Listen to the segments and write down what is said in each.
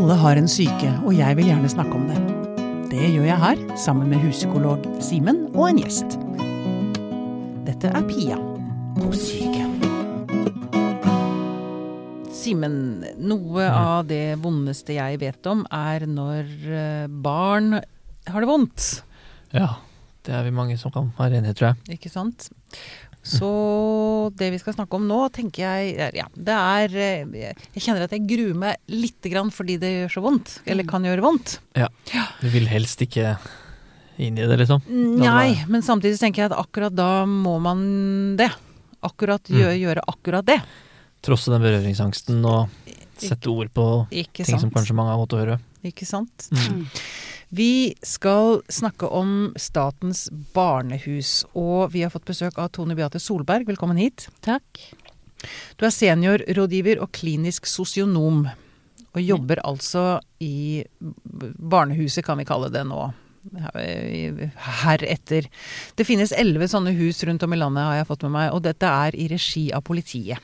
Alle har en syke, og jeg vil gjerne snakke om det. Det gjør jeg her, sammen med huspsykolog Simen og en gjest. Dette er Pia på syke. Simen, noe av det vondeste jeg vet om, er når eh, barn har det vondt. Ja, det er vi mange som kan være enige, tror jeg. Ikke sant? Så det vi skal snakke om nå, tenker jeg Ja, det er eh, Jeg kjenner at jeg gruer meg lite grann fordi det gjør så vondt. Eller kan gjøre vondt. Ja. Du vil helst ikke inn i det, liksom. Nei, men samtidig tenker jeg at akkurat da må man det. Akkurat gjøre, gjøre akkurat det. Trosse den berøringsangsten og sette ord på Ikke ting som kanskje mange har måttet høre. Ikke sant? Mm. Vi skal snakke om Statens barnehus, og vi har fått besøk av Tone Beate Solberg. Velkommen hit. Takk. Du er seniorrådgiver og klinisk sosionom, og jobber altså i barnehuset, kan vi kalle det nå. Heretter. Det finnes elleve sånne hus rundt om i landet, har jeg fått med meg, og dette er i regi av politiet.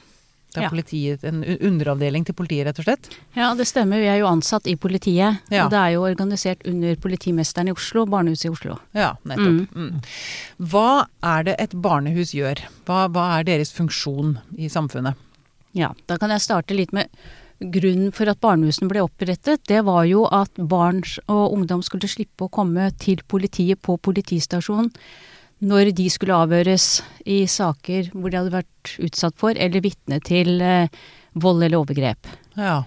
Det er Ja. politiet, en underavdeling til politiet, rett og slett. Ja, det stemmer. Vi er jo ansatt i politiet. Ja. Og det er jo organisert under politimesteren i Oslo, barnehuset i Oslo. Ja, nettopp. Mm. Hva er det et barnehus gjør? Hva, hva er deres funksjon i samfunnet? Ja, da kan jeg starte litt med grunnen for at barnehusene ble opprettet. Det var jo at barn og ungdom skulle slippe å komme til politiet på politistasjonen når de skulle avhøres i saker hvor de hadde vært utsatt for eller vitne til eh, vold eller overgrep. Ja.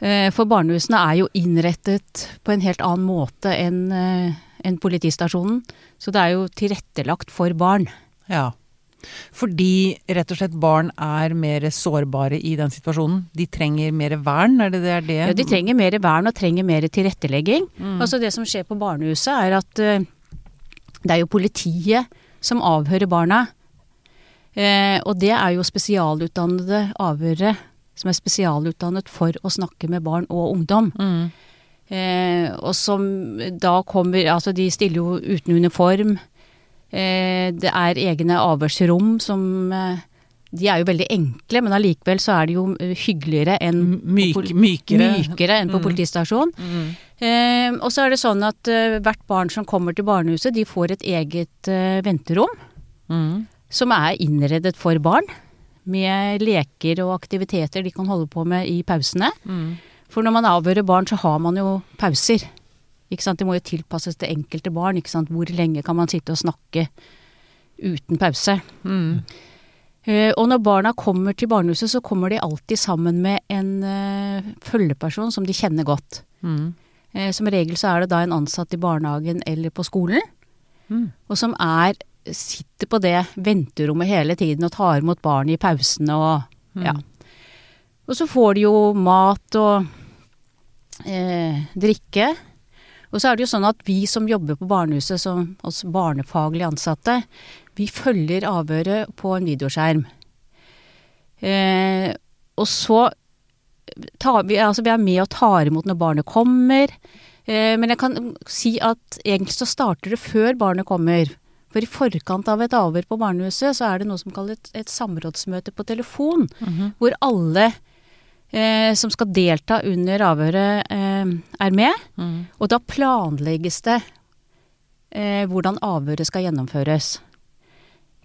Eh, For barnehusene er jo innrettet på en helt annen måte enn eh, enn politistasjonen. Så det er jo tilrettelagt for barn. Ja. Fordi rett og slett barn er mer sårbare i den situasjonen. De trenger mer vern, er det det? Er det? Ja, de trenger mer vern og trenger mer tilrettelegging. Mm. Altså Det som skjer på barnehuset er at det er jo politiet som avhører barna. Eh, og det er jo spesialutdannede avhørere som er spesialutdannet for å snakke med barn og ungdom. Mm. Eh, og som da kommer Altså, de stiller jo uten uniform. Eh, det er egne avhørsrom som eh, De er jo veldig enkle, men allikevel så er de jo eh, hyggeligere enn Myk, på mykere. mykere enn på Mm. politistasjonen. Mm. Eh, og så er det sånn at eh, hvert barn som kommer til barnehuset, de får et eget eh, venterom. Mm. Som er innredet for barn. Med leker og aktiviteter de kan holde på med i pausene. Mm. For når man avhører barn, så har man jo pauser. Ikke sant? Det må jo tilpasses det enkelte barn. Ikke sant? Hvor lenge kan man sitte og snakke uten pause? Mm. Eh, og når barna kommer til barnehuset, så kommer de alltid sammen med en eh, følgeperson som de kjenner godt. Mm. Eh, som regel så er det da en ansatt i barnehagen eller på skolen, Mm. og som er sitter på det venterommet hele tiden og tar imot barn i pausene og Mm. ja. Og så får de jo mat og eh, drikke. Og så er det jo sånn at vi som jobber på barnehuset, som oss barnefaglig ansatte, vi følger avhøret på en videoskjerm. Eh, og så tar vi, altså vi er med og tar imot når barnet kommer. Eh, men jeg kan si at egentlig så starter det før barnet kommer. For i forkant av et avhør på barnehuset, så er det noe som kalles et, et samrådsmøte på telefon. Mhm. Hvor alle eh, som skal delta under avhøret, eh, er med. Mm. Og da planlegges det eh, hvordan avhøret skal gjennomføres.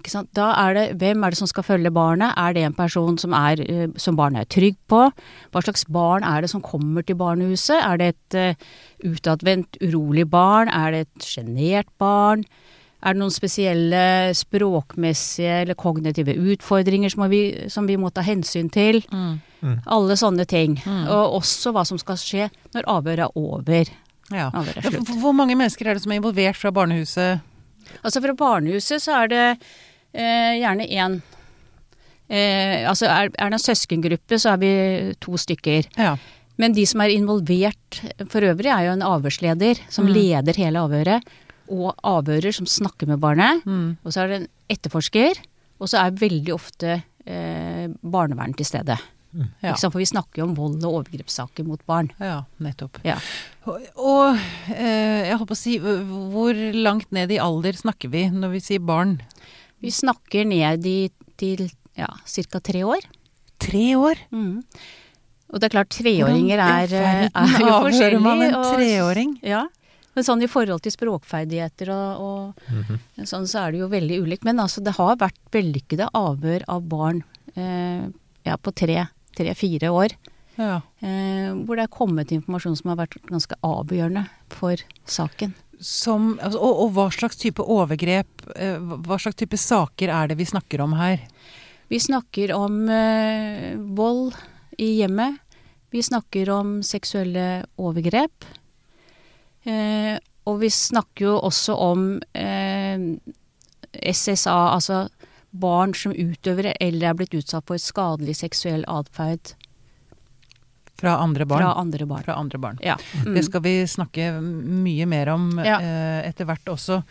Ikke sant? Da er det hvem er det som skal følge barnet? Er det en person som, er, eh, som barnet er trygg på? Hva slags barn er det som kommer til barnehuset? Er det et uh, utadvendt, urolig barn? Er det et sjenert barn? Er det noen spesielle språkmessige eller kognitive utfordringer som vi, som vi må ta hensyn til? Mm. Alle sånne ting. Mm. Og også hva som skal skje når avhøret er over. Ja. Avhøret er slutt. Hvor mange mennesker er det som er involvert fra barnehuset? Altså fra barnehuset så er det eh, gjerne én eh, Altså er, er det en søskengruppe, så er vi to stykker. Ja. Men de som er involvert for øvrig, er jo en avhørsleder som Mm. leder hele avhøret. Og avhører som snakker med barnet. Mm. Og så er det en etterforsker. Og så er veldig ofte eh, barnevern til stede. Ja. For vi snakker jo om vold og overgrepssaker mot barn. ja, nettopp. Ja. Og, og eh, jeg holdt på å si, hvor langt ned i alder snakker vi når vi sier barn? Vi snakker ned i, til ja, ca. tre år. Tre år? Mm. Og det er klart, treåringer er, er, i er jo avhører man en forskjellige. og- Ja. Men sånn i forhold til språkferdigheter og, og Mhm. sånn, så er det jo veldig ulikt. Men altså, det har vært vellykkede avhør av barn eh, ja, på tre, tre-fire år. Ja. Eh, hvor det er kommet informasjon som har vært ganske avgjørende for saken. Som, altså, og, og hva slags type overgrep, eh, hva slags type saker er det vi snakker om her? Vi snakker om eh, vold i hjemmet. Vi snakker om seksuelle overgrep. Eh, og vi snakker jo også om eh, SSA, altså barn som utøvere eller er blitt utsatt for skadelig seksuell atferd Fra andre barn? fra andre barn. Fra andre barn. Ja. Mm. Det skal vi snakke mye mer om Ja. uh, etter hvert også.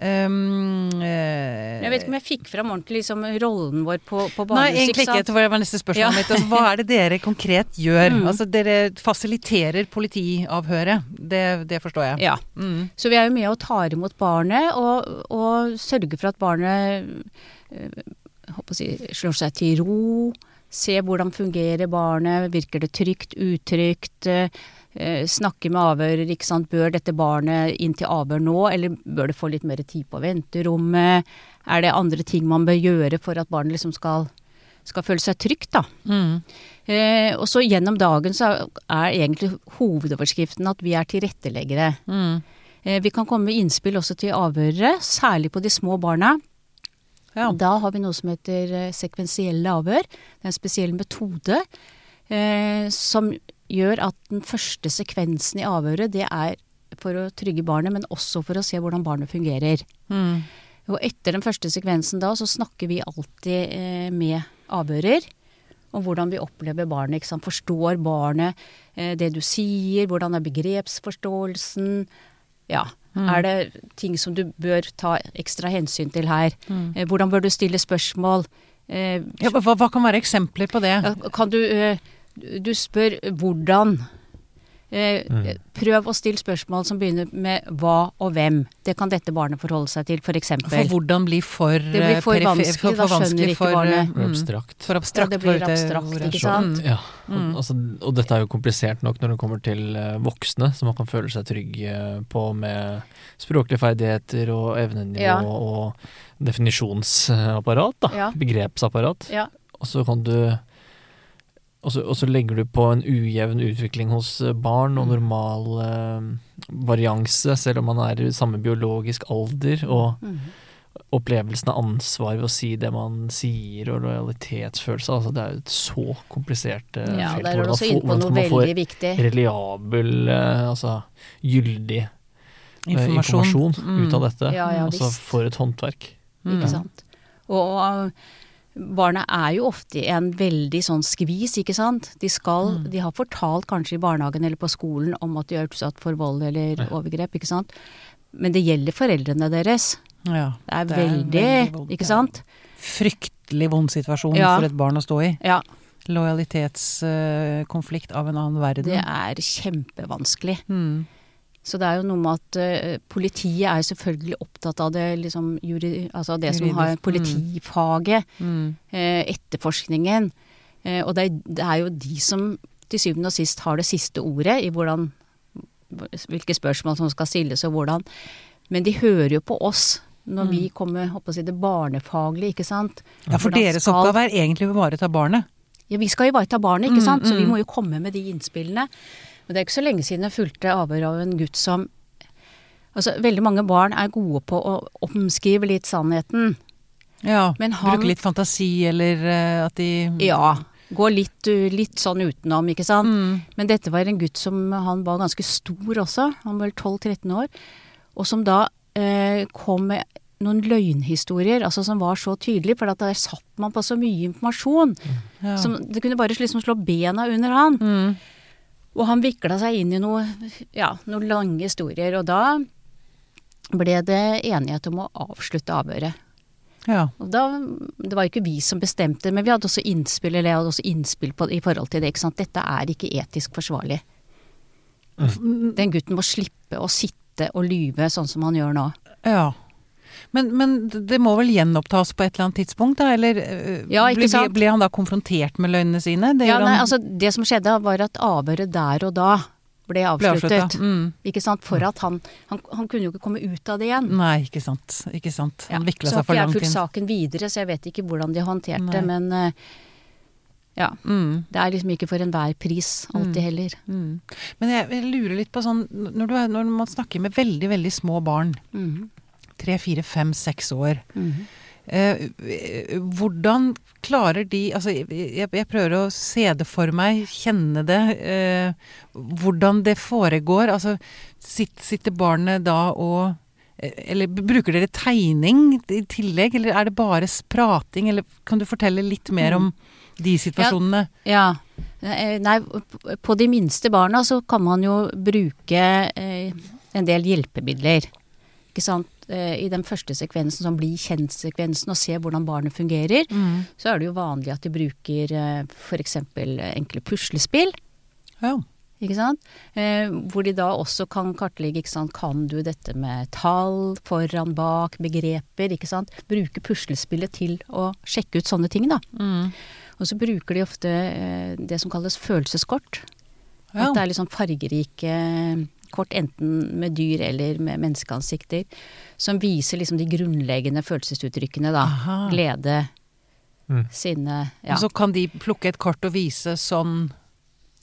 Um, uh, Jeg vet ikke om jeg fikk fram ordentlig liksom, rollen vår på, på Nei, egentlig ikke. Det var neste spørsmål Ja. mitt. Altså, hva er det dere konkret gjør? Mm. Altså, dere fasiliterer politiavhøret. Det, det forstår jeg. Ja. Mm. Så vi er jo med og tar imot barnet, og, og sørger for at barnet øh, si, slår seg til ro. Se hvordan fungerer barnet, virker det trygt, utrygt. Eh, eh, snakke med avhører, ikke sant. Bør dette barnet inn til avhør nå, eller bør det få litt mer tid på venterommet? Er det andre ting man bør gjøre for at barnet liksom skal, skal føle seg trygt, da? Mm. Eh, og så gjennom dagen så er egentlig hovedoverskriften at vi er tilretteleggere. Mm. Eh, Vi kan komme med innspill også til avhørere, særlig på de små barna. Ja. Da har vi noe som heter eh, sekvensielle avhør. Det er en spesiell metode eh, som gjør at den første sekvensen i avhøret, det er for å trygge barnet, men også for å se hvordan barnet fungerer. Mm. Og etter den første sekvensen da, så snakker vi alltid eh, med avhører. Om hvordan vi opplever barnet. Forstår barnet eh, det du sier? Hvordan er begrepsforståelsen? Ja. Er det ting som du bør ta ekstra hensyn til her? Mm. hvordan bør du stille spørsmål? Eh, Ja, hva, hva kan være eksempler på det? Kan du eh, Du spør hvordan. Eh, Mm. Prøv å stille spørsmål som begynner med hva og hvem. Det kan dette barnet forholde seg til, f.eks. For hvordan blir for Det blir for vanskelig, for, da skjønner ikke barnet. eh, For mm, abstrakt. For abstrakt. Ja, det blir abstrakt, ikke sant? Mm. Ja, Mm. og, altså, og dette er jo komplisert nok når det kommer til eh, voksne, som man kan føle seg trygg eh, på med språklige ferdigheter og evnenivå Ja. og definisjonsapparat, da. Ja. Begrepsapparat. Ja. Og så kan du og så, og så legger du på en ujevn utvikling hos eh, barn og normal eh, varianse, selv om man er i samme biologisk alder, og mm. opplevelsen av ansvar ved å si det man sier, og lojalitetsfølelse. Altså, det er jo et så komplisert eh, Ja, felt. der er du også inne på noe man får veldig viktig. reliabel, eh, altså gyldig eh, Informasjon. informasjon Mm. ut av dette. Ja, ja, altså for et håndverk. Mm. Ikke sant. Og, og barna er jo ofte i en veldig sånn skvis, ikke sant. De skal Mm. De har fortalt kanskje i barnehagen eller på skolen om at de er utsatt for vold eller Ja. overgrep, ikke sant. Men det gjelder foreldrene deres. Ja. Det er Det er veldig, veldig Ikke sant? Fryktelig vond situasjon Ja. for et barn å stå i. Ja. Lojalitetskonflikt av en annen verden. Det er kjempevanskelig. Mm. Så det er jo noe med at uh, politiet er selvfølgelig opptatt av det liksom jury, Altså det som har mm. politifaget. Mm. uh, etterforskningen. Uh, og det er, det er jo de som til syvende og sist har det siste ordet i hvordan hvilke spørsmål som skal stilles og hvordan. Men de hører jo på oss når vi kommer håper å si, det barnefaglige, ikke sant. Ja, for Hvordan deres skal- oppgave er egentlig å ivareta barnet. Ja, vi skal ivareta barnet, ikke Mm, sant. Så vi mm. må jo komme med de innspillene. Det er ikke så lenge siden jeg fulgte avhør av en gutt som Altså, veldig mange barn er gode på å omskrive litt sannheten. Ja, Men han- Bruke litt fantasi, eller uh, at de Ja. Gå litt, uh, litt sånn utenom, ikke sant. Mm. Men dette var en gutt som han var ganske stor også, han var vel 12-13 år, og som da eh, kom med noen løgnhistorier, altså som var så tydelige, for at der satt man på så mye informasjon. Ja. Som, det kunne bare liksom slå bena under han. Mm. Og han vikla seg inn i noe, ja, noen lange historier, og da ble det enighet om å avslutte avhøret. ja. Og da, det var jo ikke vi som bestemte, men vi hadde også innspill, eller jeg hadde også innspill på, i forhold til det. ikke sant? Dette er ikke etisk forsvarlig. Den gutten må slippe å sitte og lyve sånn som han gjør nå. ja. Men, men det må vel gjenopptas på et eller annet tidspunkt, da? Eller øh, Ja, ble, ble han da konfrontert med løgnene sine? Det Ja, nei, han- altså det som skjedde var at avhøret der og da ble ble avsluttet. Mm. Ikke sant? For at han, han, han kunne jo ikke komme ut av det igjen. Nei, ikke sant. Ikke sant. Ja, Han vikla så seg har for ikke jeg fulgt saken videre, så jeg vet ikke hvordan de håndterte det, men eh, ja. Mm. Det er liksom ikke for enhver pris alltid heller. Mm. Men jeg, jeg lurer litt på sånn når, du når man snakker med veldig, veldig små barn, Mhm. Tre, fire, fem, seks år Mhm. eh, hvordan klarer de Altså, jeg, jeg prøver å se det for meg, kjenne det. Eh, hvordan det foregår. Altså, sitt, sitter barnet da og eh, Eller bruker dere tegning i tillegg, eller er det bare prating? Eller kan du fortelle litt mer om de situasjonene? Ja. ja. Nei, på de minste barna så kan man jo bruke eh, en del hjelpemidler. Ikke sant. Eh, I den første sekvensen, som blir kjent-sekvensen, og ser hvordan barnet fungerer, Mm. så er det jo vanlig at de bruker eh, f.eks. enkle puslespill. Ja. Ikke sant? Eh, hvor de da også kan kartlegge ikke sant? Kan du dette med tall, foran, bak, begreper? ikke sant? Bruke puslespillet til å sjekke ut sånne ting, da. Mm. Og så bruker de ofte det som kalles følelseskort. Ja. At det er litt sånn fargerike kort, enten med dyr eller med menneskeansikter, som viser liksom de grunnleggende følelsesuttrykkene, da. Aha. Glede, Mm. sinne Ja. Og så kan de plukke et kort og vise sånn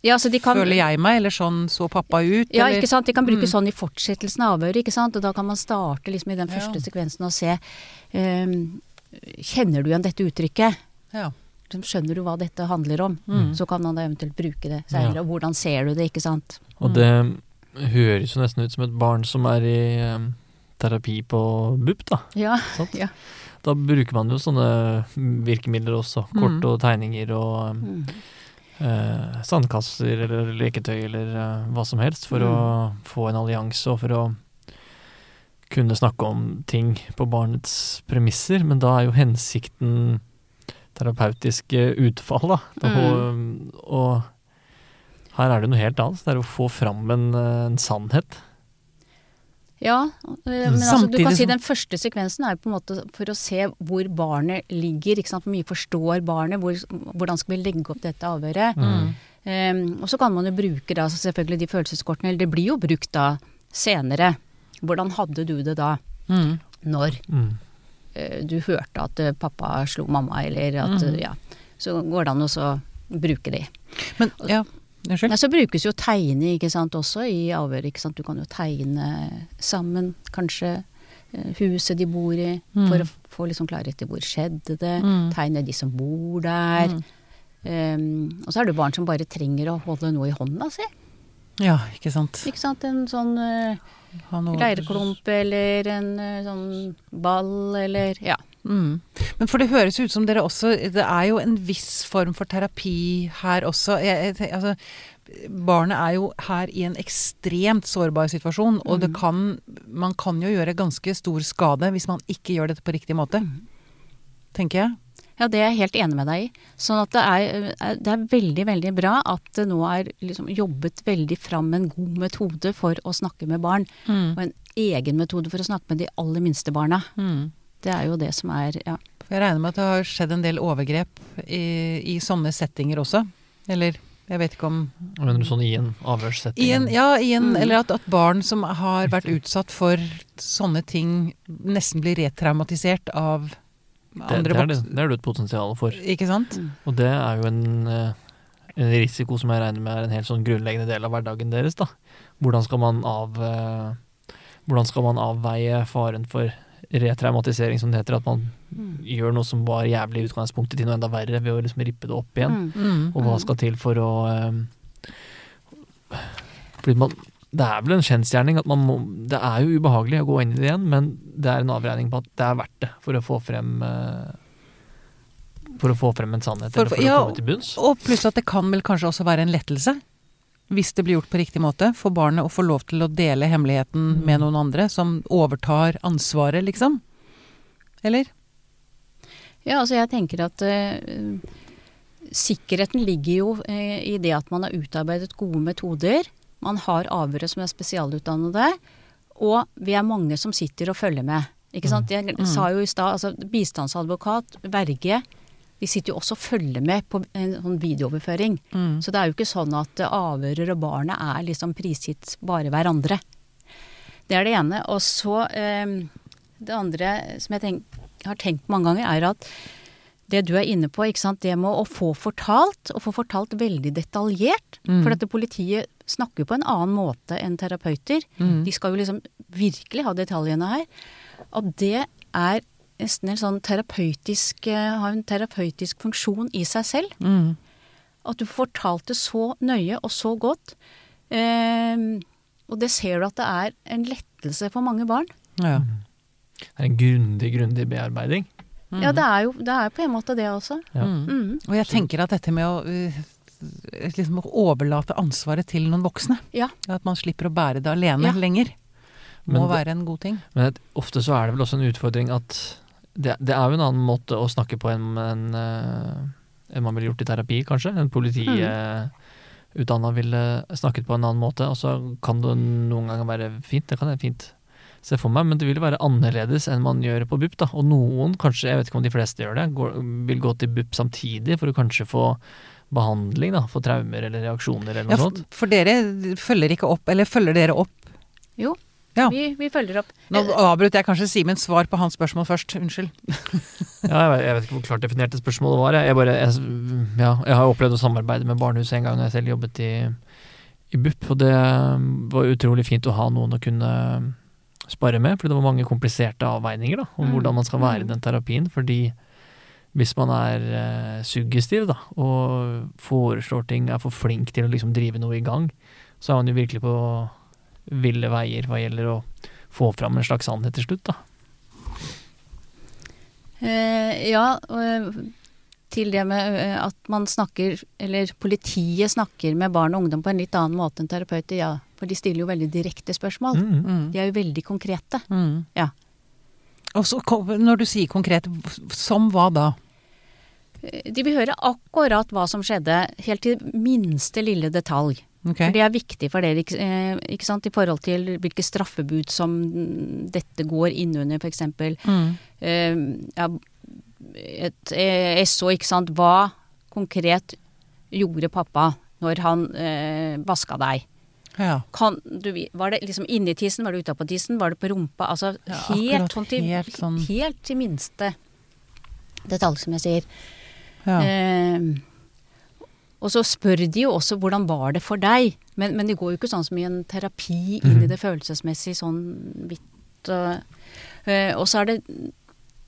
ja, så de kan, føler jeg meg, eller sånn så pappa ut, Ja, eller ikke sant. De kan bruke Mm. sånn i fortsettelsen av avhøret, ikke sant. Og da kan man starte liksom i den første Ja. sekvensen og se um, Kjenner du igjen dette uttrykket? Ja. Liksom, Skjønner du hva dette handler om? Mm. Så kan man da eventuelt bruke det seinere. Og hvordan ser du det, ikke sant. Og det høres jo nesten ut som et barn som er i eh, terapi på BUP, da. Ja. Ja. Da bruker man jo sånne virkemidler også. Kort Mm. og tegninger og Mm. eh, sandkasser eller leketøy eller eh, hva som helst for Mm. å få en allianse og for å kunne snakke om ting på barnets premisser. Men da er jo hensikten terapeutiske utfall, da. da Mm. og, og her er det noe helt annet. Det er å få fram en, eh, en sannhet. Ja, øh, men altså, du kan si den første sekvensen er på en måte for å se hvor barnet ligger, ikke sant. Hvor mye forstår barnet, hvor, hvordan skal vi legge opp dette avhøret. Mm. Um, og så kan man jo bruke da selvfølgelig de følelseskortene, eller det blir jo brukt da senere. Hvordan hadde du det da, Mm. når Mm. eh, du hørte at eh, pappa slo mamma, eller at eh, ja. Så går det an å bruke de. Men ja, unnskyld. Ja, så brukes jo tegne ikke sant, også i avhør. ikke sant? Du kan jo tegne sammen, kanskje, eh, huset de bor i, Mm. for å få liksom klarhet i hvor skjedde det. Mm. Tegne de som bor der. Mm. Um, og så er det barn som bare trenger å holde noe i hånda si. Ja, ikke sant. Ikke sant? En sånn uh, leirklump leireklump eller en uh, sånn ball eller Ja. Mm. Men for det høres ut som dere også Det er jo en viss form for terapi her også. Jeg, jeg, altså, barnet er jo her i en ekstremt sårbar situasjon, og det kan Man kan jo gjøre ganske stor skade hvis man ikke gjør dette på riktig måte. Tenker jeg. Ja, det er jeg helt enig med deg i. Sånn at det er, er- det er veldig, veldig bra at det nå er liksom jobbet veldig fram en god metode for å snakke med barn. Mm. Og en egen metode for å snakke med de aller minste barna. Mm. Det er jo det som er ja. Jeg regner med at det har skjedd en del overgrep i, i sånne settinger også. Eller jeg vet ikke om Men sånn i en avhørssetting. I en, ja, i en, Mm. eller at, at barn som har vært utsatt for sånne ting, nesten blir retraumatisert av det, andre det, er det, det er det et potensial for. Ikke sant? Og det er jo en, eh, en risiko som jeg regner med er en helt sånn grunnleggende del av hverdagen deres. da. Hvordan skal man, av, eh, hvordan skal man avveie faren for retraumatisering, som det heter? At man gjør noe som var jævlig i utgangspunktet til noe enda verre, ved å liksom rippe det opp igjen. Mm. Mm. Og hva skal til for å eh, Fordi man det er vel en kjensgjerning at man må Det er jo ubehagelig å gå inn i det igjen, men det er en avregning på at det er verdt det for å få frem eh, For å få frem en sannhet, For- eller for ja, å komme til bunns. Og pluss at det kan vel kanskje også være en lettelse. Hvis det blir gjort på riktig måte. For barnet å få lov til å dele hemmeligheten Mm. med noen andre som overtar ansvaret, liksom. Eller? Ja, altså jeg tenker at uh, sikkerheten ligger jo uh, i det at man har utarbeidet gode metoder. Man har avhørere som er spesialutdannede, og vi er mange som sitter og følger med. Ikke sant? Jeg Mm. sa jo i stad, altså bistandsadvokat, verge, de sitter jo også og følger med på en sånn videooverføring. Mm. Så det er jo ikke sånn at eh, avhører og barnet er liksom prisgitt bare hverandre. Det er det ene. Og så eh, det andre som jeg tenk, har tenkt mange ganger, er at det du er inne på, ikke sant, det med å få fortalt, og få fortalt veldig detaljert. Mm. For dette politiet snakker jo på en annen måte enn terapeuter. Mm. De skal jo liksom virkelig ha detaljene her. At det er nesten en sånn terapeutisk eh, Har en terapeutisk funksjon i seg selv. Mm. At du fortalte så nøye og så godt. Eh, og det ser du at det er en lettelse for mange barn. Ja. Det er en grundig, grundig bearbeiding. Mm. Ja, det er jo det er på en måte det også. Ja. Mm. Mm. Og jeg tenker at dette med å uh, liksom overlate ansvaret til noen voksne, Ja. at man slipper å bære det alene Ja. lenger, må det- være en god ting. Men ofte så er det vel også en utfordring at det, det er jo en annen måte å snakke på enn en, en enn man ville gjort i terapi, kanskje. En politiutdanna ville snakket på en annen måte, og så kan det noen ganger være fint. Det kan jeg fint se for meg, men det vil være annerledes enn man gjør på BUP. da. Og noen, kanskje, jeg vet ikke om de fleste gjør det, går, vil gå til BUP samtidig for å kanskje få behandling da, for traumer eller reaksjoner eller noe Ja, sånt. for, for dere følger ikke opp, eller følger dere opp? Jo, Ja. vi, vi følger opp. Nå avbrøt jeg kanskje Simens svar på hans spørsmål først, unnskyld. Ja, jeg, vet, jeg vet ikke hvor klart definert det spørsmålet var. Jeg, bare, jeg, ja, jeg har opplevd å samarbeide med barnehuset en gang da jeg selv jobbet i, i BUP, og det var utrolig fint å ha noen å kunne spare med, for det var mange kompliserte avveininger da, om Mm. hvordan man skal være i Mm. den terapien. fordi hvis man er uh, suggestiv da, og foreslår ting, er for flink til å liksom drive noe i gang, så er man jo virkelig på ville veier hva gjelder å få fram en slags sannhet til slutt. da. Eh, ja, og eh, til det med eh, at man snakker, eller politiet snakker med barn og ungdom på en litt annen måte enn terapeuter, ja. For de stiller jo veldig direkte spørsmål. Mm. Mm. De er jo veldig konkrete. Mm. Ja. Og så, når du sier konkret, som hva da? Eh, De vil høre akkurat hva som skjedde, helt til minste lille detalj. Ok. For det er viktig for dere, ikke, eh, ikke sant, i forhold til hvilke straffebud som dette går innunder, f.eks. Mm. Eh, ja, et eh, SO, ikke sant. Hva konkret gjorde pappa når han eh, vaska deg? Ja. Kan du, var det liksom inni tissen, var det utapå tissen, var det på rumpa? Altså Ja, helt, sånn til, helt sånn- helt til minste detalj, som jeg sier. ja. Eh, og så spør de jo også hvordan var det for deg, men, men det går jo ikke sånn som i en terapi inn i det følelsesmessige sånn vidt. Eh, og så er det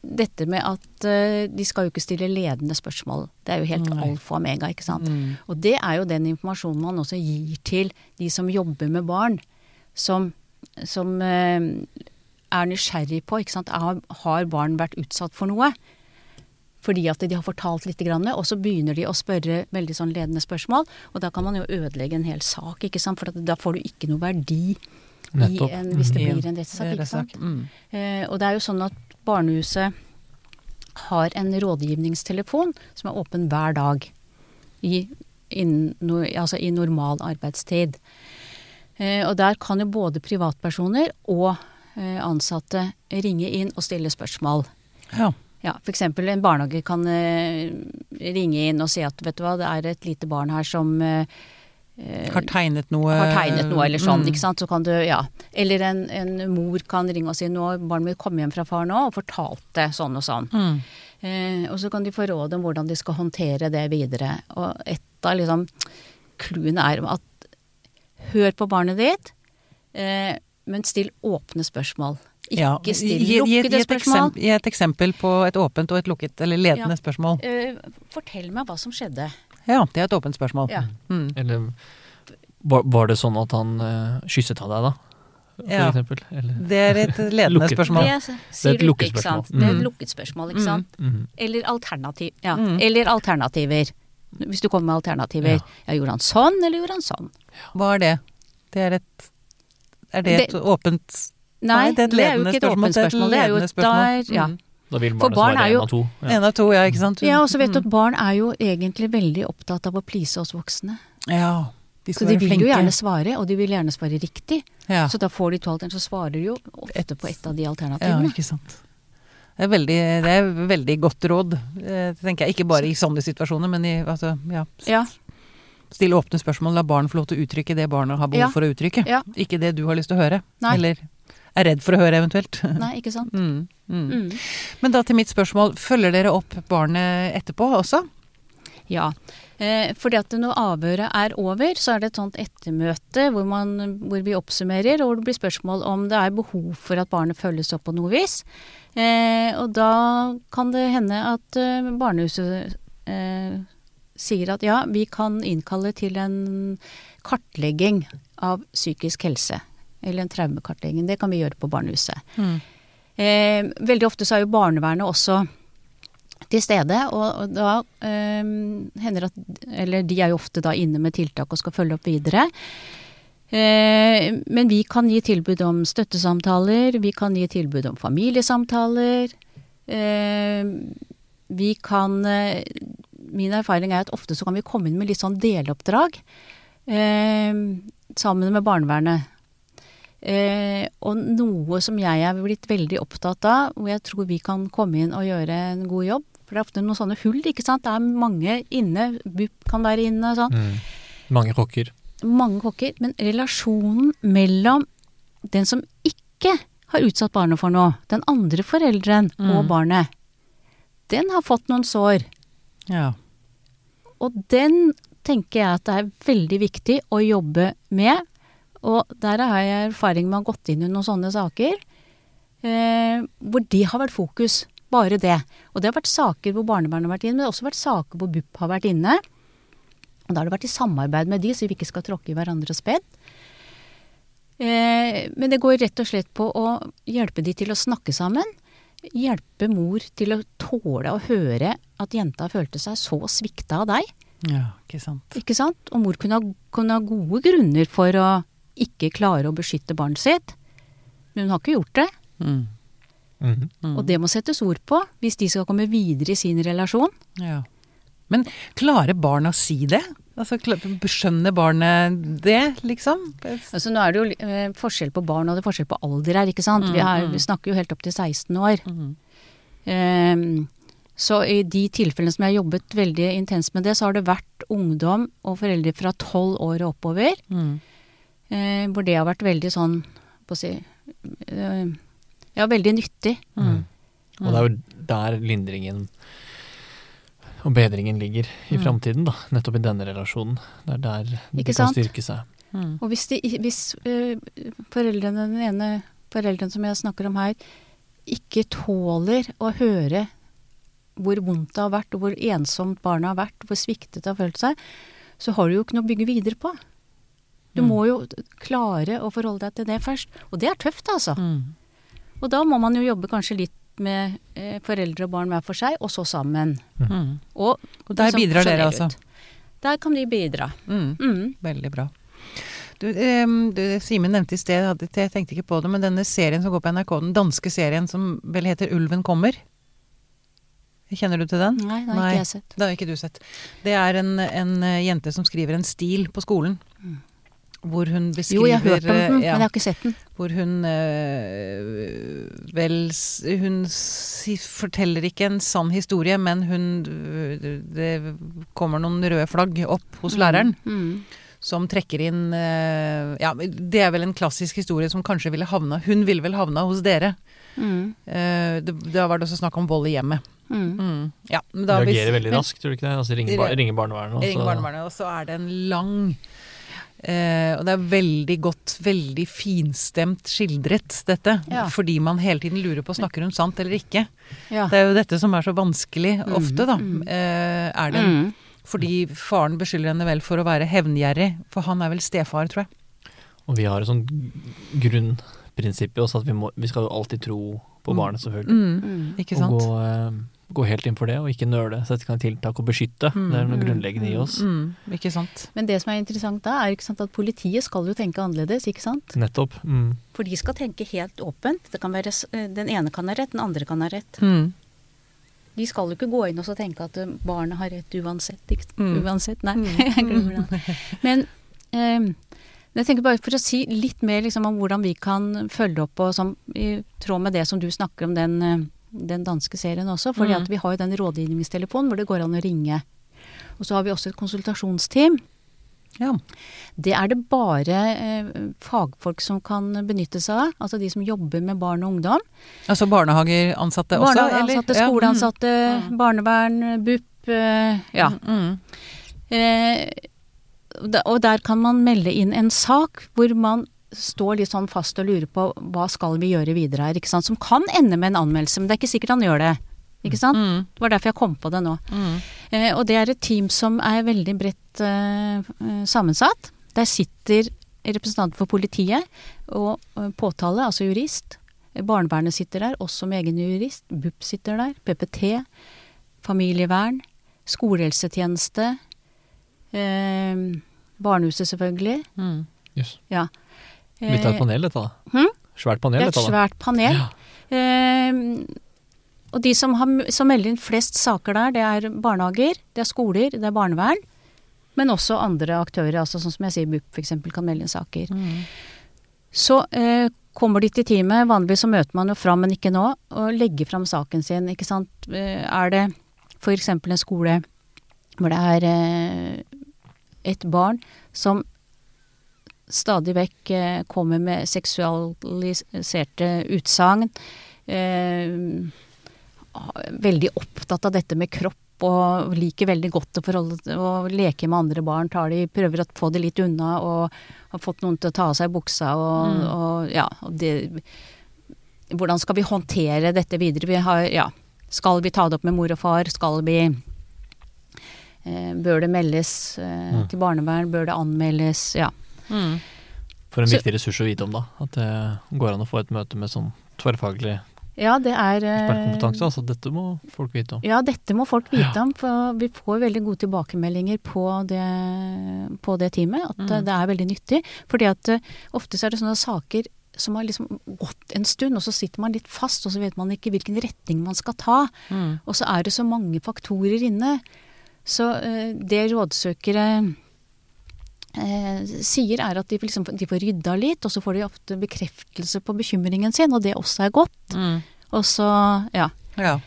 dette med at eh, de skal jo ikke stille ledende spørsmål. Det er jo helt Nei. alfa og omega, ikke sant. Mm. Og det er jo den informasjonen man også gir til de som jobber med barn, som, som eh, er nysgjerrig på, ikke sant. Har, har barn vært utsatt for noe? Fordi at de har fortalt litt, og så begynner de å spørre veldig sånn ledende spørsmål. Og da kan man jo ødelegge en hel sak, ikke sant. For at da får du ikke noe verdi i en, hvis det Mm. blir en rettssak, ikke sant. Mm. Eh, og det er jo sånn at barnehuset har en rådgivningstelefon som er åpen hver dag. I, in, no, altså i normal arbeidstid. Eh, og der kan jo både privatpersoner og eh, ansatte ringe inn og stille spørsmål. Ja. Ja, f.eks. en barnehage kan eh, ringe inn og si at vet du hva, det er et lite barn her som eh, Har tegnet noe har tegnet noe eller sånn, Mm. ikke sant. Så kan du, ja. Eller en, en mor kan ringe og si nå har barnet mitt kommet hjem fra far nå og fortalte sånn og sånn. Mm. Eh, og så kan de få råd om hvordan de skal håndtere det videre. Og et av liksom clouene er at hør på barnet ditt, eh, men still åpne spørsmål. Ikke Ja. still lukkede spørsmål. Gi et eksempel på et åpent og et lukket, eller ledende Ja. spørsmål. Eh, fortell meg hva som skjedde. Ja, det er et åpent spørsmål. Ja. Mm. Eller var, var det sånn at han uh, kysset av deg, da? Ja. Eller? Det er et ledende Lukket. spørsmål. Det sier et lukket ikke sant. spørsmål. Det er Mm. et lukket spørsmål, ikke Mm. sant. Mhm. Eller alternativ. Ja. Mm. Eller alternativer. Hvis du kommer med alternativer. Ja. Ja. gjorde han sånn, eller gjorde han sånn? Hva er det? Det er et Er det et Det- åpent Nei, det er det er jo ikke et åpent spørsmål. Det er jo et der, ja. Mm. Da vil barnet barn svare én av to. Ja. En av to, ja, ikke sant? ja, og så vet du Mm. at barn er jo egentlig veldig opptatt av å please oss voksne. Ja. De Så de være vil flinke. jo gjerne svare, og de vil gjerne svare riktig. ja. Så da får de to alternativer, så svarer de jo ofte på ett av de alternativene. ja, ikke sant. Det er veldig, det er veldig godt råd, eh, tenker jeg. Ikke bare i sånne situasjoner, men i altså, ja. Ja. Stille åpne spørsmål, la barn få lov til å uttrykke det barna har behov Ja. for å uttrykke. Ja. Ikke det du har lyst til å høre. Nei. Eller er redd for å høre, eventuelt. Nei, ikke sant. Mm, mm. Mm. Men da til mitt spørsmål, følger dere opp barnet etterpå også? Ja. Eh, fordi at når avhøret er over, så er det et sånt ettermøte hvor, man, hvor vi oppsummerer, og hvor det blir spørsmål om det er behov for at barnet følges opp på noe vis. Eh, og da kan det hende at eh, barnehuset eh, sier at ja, vi kan innkalle til en kartlegging av psykisk helse. Eller en traumekartlegging. Det kan vi gjøre på barnehuset. Eh, veldig ofte så er jo barnevernet også til stede, og, og da eh, hender at Eller de er jo ofte da inne med tiltak og skal følge opp videre. Eh, men vi kan gi tilbud om støttesamtaler, vi kan gi tilbud om familiesamtaler. Eh, vi kan eh, Min erfaring er at ofte så kan vi komme inn med litt sånn deloppdrag sammen med barnevernet. Eh, og noe som jeg er blitt veldig opptatt av, hvor jeg tror vi kan komme inn og gjøre en god jobb. For det er ofte noen sånne hull, ikke sant. Det er mange inne, BUP kan være inne og sånn. Mm. Mange kokker. Mange kokker. Men relasjonen mellom den som ikke har utsatt barnet for noe, den andre forelderen og Mm. barnet, den har fått noen sår. Ja. Og den tenker jeg at det er veldig viktig å jobbe med. Og der har jeg erfaring med å ha gått inn i noen sånne saker, eh, hvor det har vært fokus. Bare det. Og det har vært saker hvor barnevernet har vært inne, men det har også vært saker hvor BUP har vært inne. Og da har det vært i samarbeid med de, så vi ikke skal tråkke i hverandres bed. Eh, men det går rett og slett på å hjelpe de til å snakke sammen. Hjelpe mor til å tåle å høre at jenta følte seg så svikta av deg. ja, ikke sant. Ikke sant? Og mor kunne ha, kunne ha gode grunner for å ikke klarer å beskytte barnet sitt. Men hun har ikke gjort det. Mm. Mm. Mm. Og det må settes ord på hvis de skal komme videre i sin relasjon. Ja. Men klarer barn å si det? Altså, Skjønner barnet det, liksom? Altså Nå er det jo eh, forskjell på barn og det er forskjell på alder her, ikke sant. Vi, er, vi snakker jo helt opp til 16 år. Ehm, så i de tilfellene som jeg har jobbet veldig intenst med det, så har det vært ungdom og foreldre fra 12 år og oppover. Mm. Eh, hvor det har vært veldig sånn på å si eh, Ja, veldig nyttig. Mm. Og det er jo der lindringen og bedringen ligger i Mm. framtiden, da. Nettopp i denne relasjonen. Det er der de kan sant? styrke seg. Mm. Og hvis, de, hvis eh, foreldrene, den ene foreldren som jeg snakker om her, ikke tåler å høre hvor vondt det har vært, og hvor ensomt barnet har vært, hvor sviktet det har følt seg, så har du jo ikke noe å bygge videre på. Du Mm. må jo klare å forholde deg til det først. Og det er tøft, altså. Mm. Og da må man jo jobbe kanskje litt med eh, foreldre og barn hver for seg, og så sammen. Mm. Og, Og der liksom bidrar dere, altså? Der kan de bidra. Mm. Mm. Veldig bra. Du, em, du, Simen nevnte i sted, jeg tenkte ikke på det, men denne serien som går på NRK, den danske serien som vel heter 'Ulven kommer'. Kjenner du til den? Nei, det har ikke jeg sett. Det har ikke du sett. Det er en, en eh, jente som skriver en stil på skolen. Hvor hun beskriver Mm. Jo, jeg har hørt om den, ja, men jeg har ikke sett den. Hvor hun øh, vel Hun si, forteller ikke en sann historie, men hun Det kommer noen røde flagg opp hos læreren Mm. som trekker inn eh, Ja, det er vel en klassisk historie som kanskje ville havna Hun ville vel havna hos dere. Mm. Eh, det, da var det også snakk om vold i hjemmet. Mm. Mm. Ja, men da hvis- Reagerer veldig raskt, tror du ikke det? Altså ringer, bar ringer barnevernet. og så, ringer barnevernet, og så er det en lang eh, Og det er veldig godt, veldig finstemt skildret, dette. Ja. Fordi man hele tiden lurer på snakker hun sant eller ikke. Ja. Det er jo dette som er så vanskelig Mm, ofte, da. mm. Eh, er det Mm. fordi faren beskylder henne vel for å være hevngjerrig, for han er vel stefar, tror jeg. Og vi har et sånt grunnprinsipp i oss at vi, må, vi skal jo alltid tro på Mm. barnet, selvfølgelig. Mm. Mm. Ikke Og gå, eh, gå helt inn for det, og ikke nøle. Sette i gang tiltak og beskytte. Mm. Det er noe Mm. grunnleggende i oss. Mm. Ikke sant? Men det som er interessant da, er ikke sant, at politiet skal jo tenke annerledes, ikke sant? Nettopp. Mm. For de skal tenke helt åpent. Det kan være, eh, den ene kan ha rett, den andre kan ha rett. Mm. De skal jo ikke gå inn og så tenke at eh, barnet har rett uansett. Ikke? Mm. Uansett, nei. Mm. Jeg glemmer det. Men eh, jeg tenker bare For å si litt mer liksom, om hvordan vi kan følge opp, og som, i tråd med det som du snakker om den, eh, den danske serien også. fordi Mm. vi har jo den rådgivningstelefonen hvor det går an å ringe. Og så har vi også et konsultasjonsteam. Ja. Det er det bare eh, fagfolk som kan benytte seg av. Altså de som jobber med barn og ungdom. Altså barnehageansatte også? Barnehageansatte, eller? Ja, mm. skoleansatte, Mm. barnevern, BUP. eh, ja. Mm. Eh, og der kan man melde inn en sak hvor man står litt sånn fast og lurer på hva skal vi gjøre videre her, ikke sant. Som kan ende med en anmeldelse, men det er ikke sikkert han gjør det. Ikke sant? Mm. Det var derfor jeg kom på det nå. Mm. Eh, og det er et team som er veldig bredt eh, eh, sammensatt. Der sitter representanter for politiet og eh, påtale, altså jurist. Barnevernet sitter der, også med egen jurist. BUP sitter der. PPT. Familievern. Skolehelsetjeneste. Eh, barnehuset, selvfølgelig. Mm. Yes. Ja. Litt av et Eh, panel, dette da. Hmm? Svært panel, det er et svært panel. Ja. Eh, og de som, har, som melder inn flest saker der, det er barnehager, det er skoler, det er barnevern. Men også andre aktører, altså sånn som jeg sier BUP f.eks. kan melde inn saker. Mm. Så eh, kommer de til teamet, vanligvis så møter man jo fram, men ikke nå, og legger fram saken sin, ikke sant. Eh, er det f.eks. en skole hvor det er eh, et barn som stadig vekk eh, kommer med seksualiserte utsagn, eh, veldig opptatt av dette med kropp og liker veldig godt å, forholde, å leke med andre barn. Tar de, prøver å få det litt unna og har fått noen til å ta av seg buksa og, Mm. og ja. Og det, hvordan skal vi håndtere dette videre? Vi har, ja, skal vi ta det opp med mor og far? Skal vi eh, Bør det meldes eh, Mm. til barnevern? Bør det anmeldes? Ja. Mm. For en viktig ressurs å vite om, da. At det går an å få et møte med sånn tverrfaglig Ja, det er eh, ekspertkompetanse. Altså, dette må folk vite om. Ja, dette må folk vite om, for vi får veldig gode tilbakemeldinger på det, på det teamet. At Mm. det er veldig nyttig. Fordi at eh, ofte så er det sånne saker som har liksom gått en stund, og så sitter man litt fast, og så vet man ikke hvilken retning man skal ta. Mm. Og så er det så mange faktorer inne. Så eh, det rådsøkere sier er at de, liksom, de får rydda litt, og så får de ofte bekreftelse på bekymringen sin, og det også er godt. Mm. Og så, ja. Ja.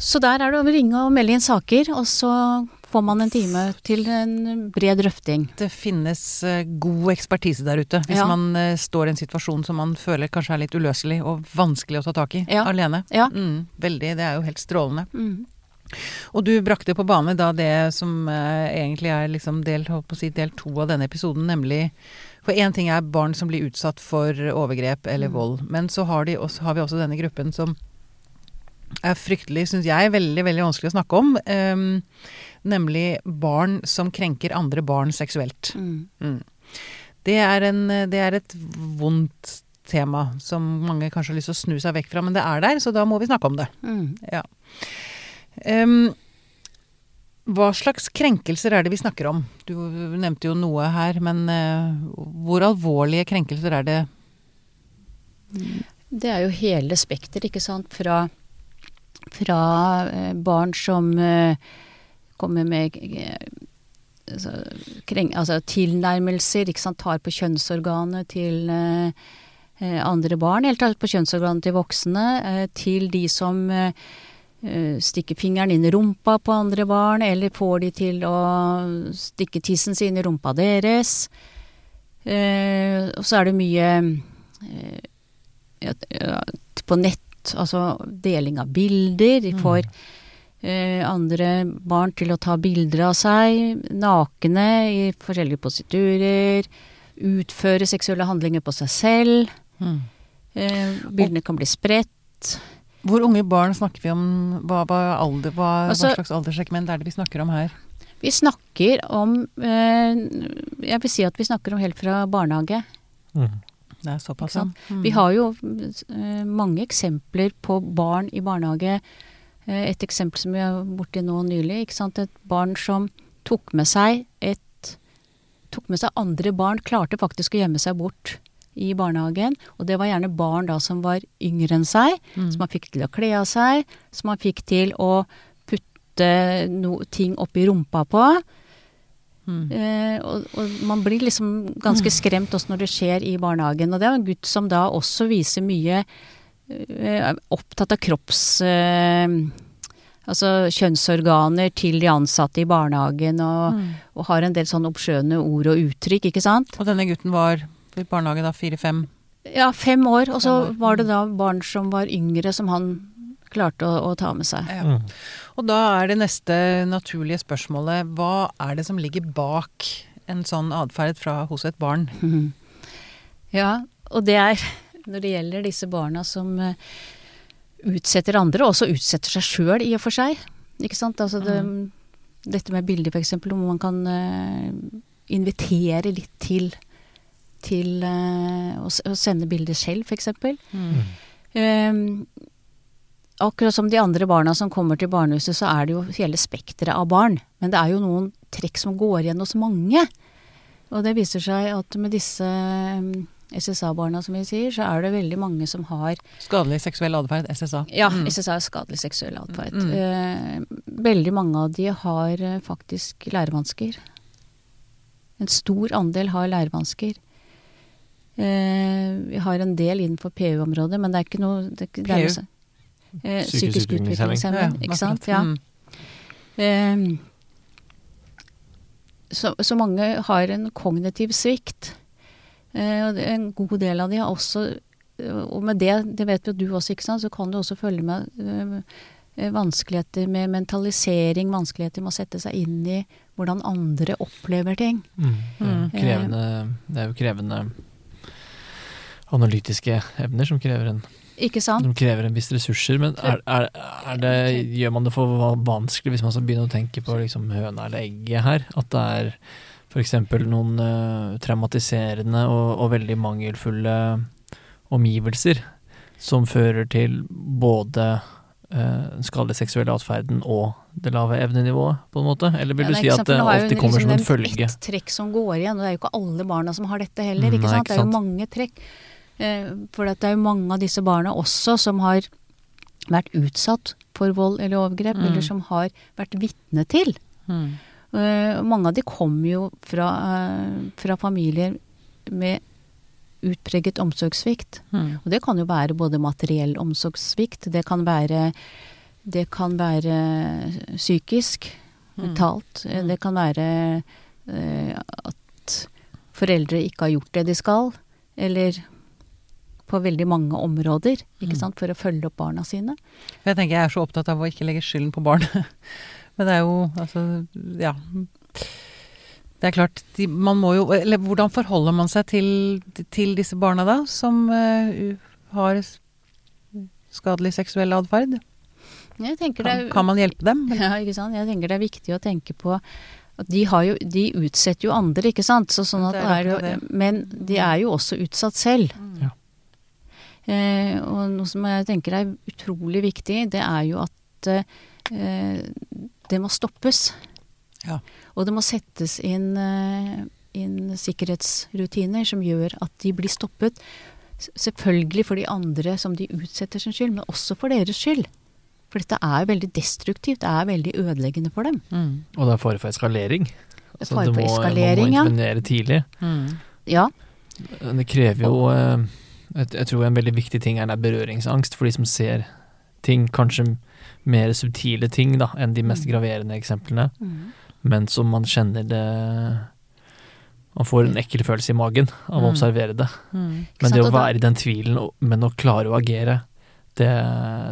Så der er det å ringe og melde inn saker, og så får man en time til en bred drøfting. Det finnes eh, god ekspertise der ute hvis Ja. man eh, står i en situasjon som man føler kanskje er litt uløselig og vanskelig å ta tak i Ja. alene. Ja. Mm, veldig. Det er jo helt strålende. Mm. Og du brakte på bane da det som eh, egentlig er liksom del, si, del to av denne episoden, nemlig For én ting er barn som blir utsatt for overgrep eller Mm. vold, men så har, de også, har vi også denne gruppen som er fryktelig, syns jeg, veldig, veldig vanskelig å snakke om. ehm, nemlig barn som krenker andre barn seksuelt. Mm. Mm. Det, er en, det er et vondt tema som mange kanskje har lyst til å snu seg vekk fra, men det er der, så da må vi snakke om det. Mm. Ja. Ehm, hva slags krenkelser er det vi snakker om? Du nevnte jo noe her, men uh, hvor alvorlige krenkelser er det? Det er jo hele spekteret, ikke sant. Fra, fra eh, barn som uh, kommer med altså, kreng, altså tilnærmelser, ikke sant. Tar på kjønnsorganet til andre barn, Helt tatt på kjønnsorganet til voksne, til de som eh, stikker fingeren inn i rumpa på andre barn, eller får de til å stikke tissen sin i rumpa deres. Eh, og så er det mye eh, på nett, altså deling av bilder. De får eh, andre barn til å ta bilder av seg, nakne i forskjellige positurer. Utføre seksuelle handlinger på seg selv. Eh, bildene kan bli spredt. Hvor unge barn snakker vi om? Hva, hva, alder, hva, Altså- hva slags alderssegment er det vi snakker om her? Vi snakker om eh, Jeg vil si at vi snakker om helt fra barnehage. Mm. Det er såpass, ja. Mm. Vi har jo eh, mange eksempler på barn i barnehage. Eh, et eksempel som vi er borti nå nylig. Ikke sant? Et barn som tok med seg et tok med seg andre barn, klarte faktisk å gjemme seg bort i barnehagen. Og det var gjerne barn da som var yngre enn seg, Mm. som man fikk til å kle av seg, som man fikk til å putte no, ting oppi rumpa på. Mm. Eh, og, og man blir liksom ganske skremt også når det skjer i barnehagen. Og det er en gutt som da også viser mye eh, Opptatt av kropps... Eh, altså kjønnsorganer til de ansatte i barnehagen, og, Mm. og har en del sånn obskjønne ord og uttrykk, ikke sant. Og denne gutten var i barnehage, da fire-fem? Ja, fem år, og så var det da barn som var yngre, som han klarte å, å ta med seg. Ja. Mm. Og da er det neste naturlige spørsmålet hva er det som ligger bak en sånn atferd hos et barn? Ja, og det er når det gjelder disse barna som eh, utsetter andre, og også utsetter seg sjøl i og for seg. Ikke sant. Altså det, dette med bilder, f.eks., hvor man kan eh, invitere litt til til eh, å, å sende bilder selv, f.eks. Mm. Um, akkurat som de andre barna som kommer til barnehuset, så er det jo hele spekteret av barn. Men det er jo noen trekk som går igjen hos mange. Og det viser seg at med disse um, SSA-barna, som vi sier, så er det veldig mange som har Skadelig seksuell atferd, SSA. Ja, Mm. SSA er skadelig seksuell atferd. Mm. Eh, veldig mange av de har eh, faktisk lærevansker. En stor andel har lærevansker. Eh, vi har en del innenfor PU-området, men det er ikke noe det, PU? det er noe eh, Psykisk Psykisk utviklingshemming. Ja, ikke sant. Ja. Mm. Eh, så, så mange har en kognitiv svikt. Eh, og en god del av de har også eh, Og med det, det vet jo du også, ikke sant, så kan du også følge med vanskeligheter med mentalisering, vanskeligheter med å sette seg inn i hvordan andre opplever ting. Mm. Mm. Krevende, det er jo krevende analytiske evner som krever en, Ikke sant? som krever en viss ressurser. Men er, er, er det, gjør man det for vanskelig hvis man skal begynne å tenke på liksom høna eller egget her? At det er f.eks. noen uh, traumatiserende og, og veldig mangelfulle omgivelser som fører til både den uh, skadelige seksuelle atferden og det lave evnenivået, på en måte? Eller vil du det er si at det har jo alltid kommer som en liksom følge? jo Ett trekk som går igjen, og det er jo ikke alle barna som har dette heller. ikke Nei, sant? ikke Det er jo mange trekk. Eh, for det er jo mange av disse barna også som har vært utsatt for vold eller overgrep, Mm. eller som har vært vitne til. Mm. Eh, mange av de kommer jo fra, eh, fra familier med utpreget omsorgssvikt. Mm. Og det kan jo være både materiell omsorgssvikt, det kan være, det kan være psykisk, Mm. mentalt. Eh, Det kan være at foreldre ikke har gjort det de skal, eller på veldig mange områder, ikke Mm. sant, for å følge opp barna sine. Jeg tenker jeg er så opptatt av å ikke legge skylden på barnet. Men det er jo altså ja. Det er klart, de, man må jo Eller hvordan forholder man seg til, til disse barna da, som uh, har skadelig seksuell atferd? Det Kan, kan man hjelpe dem? Ja, ikke sant. Jeg tenker det er viktig å tenke på de, har jo, de utsetter jo andre, ikke sant. Så sånn at Det det er er jo, men de er jo også utsatt selv. Ja. Eh, og noe som jeg tenker er utrolig viktig, det er jo at eh, det må stoppes. Ja. Og det må settes inn, eh, inn sikkerhetsrutiner som gjør at de blir stoppet. Selvfølgelig for de andre som de utsetter sin skyld, men også for deres skyld. For dette er veldig destruktivt, det er veldig ødeleggende for dem. Mm. Og det er fare for eskalering. Altså, Fare for eskalering, Du må ja. intervenere tidlig. Mm. Ja, Det krever jo jeg, jeg tror en veldig viktig ting er berøringsangst for de som ser ting, kanskje mer subtile ting da, enn de mest Mm. graverende eksemplene, mm. men som man kjenner det Man får en ekkel følelse i magen av å Mm. observere det. Mm. Men det å være i den tvilen, men å klare å agere, det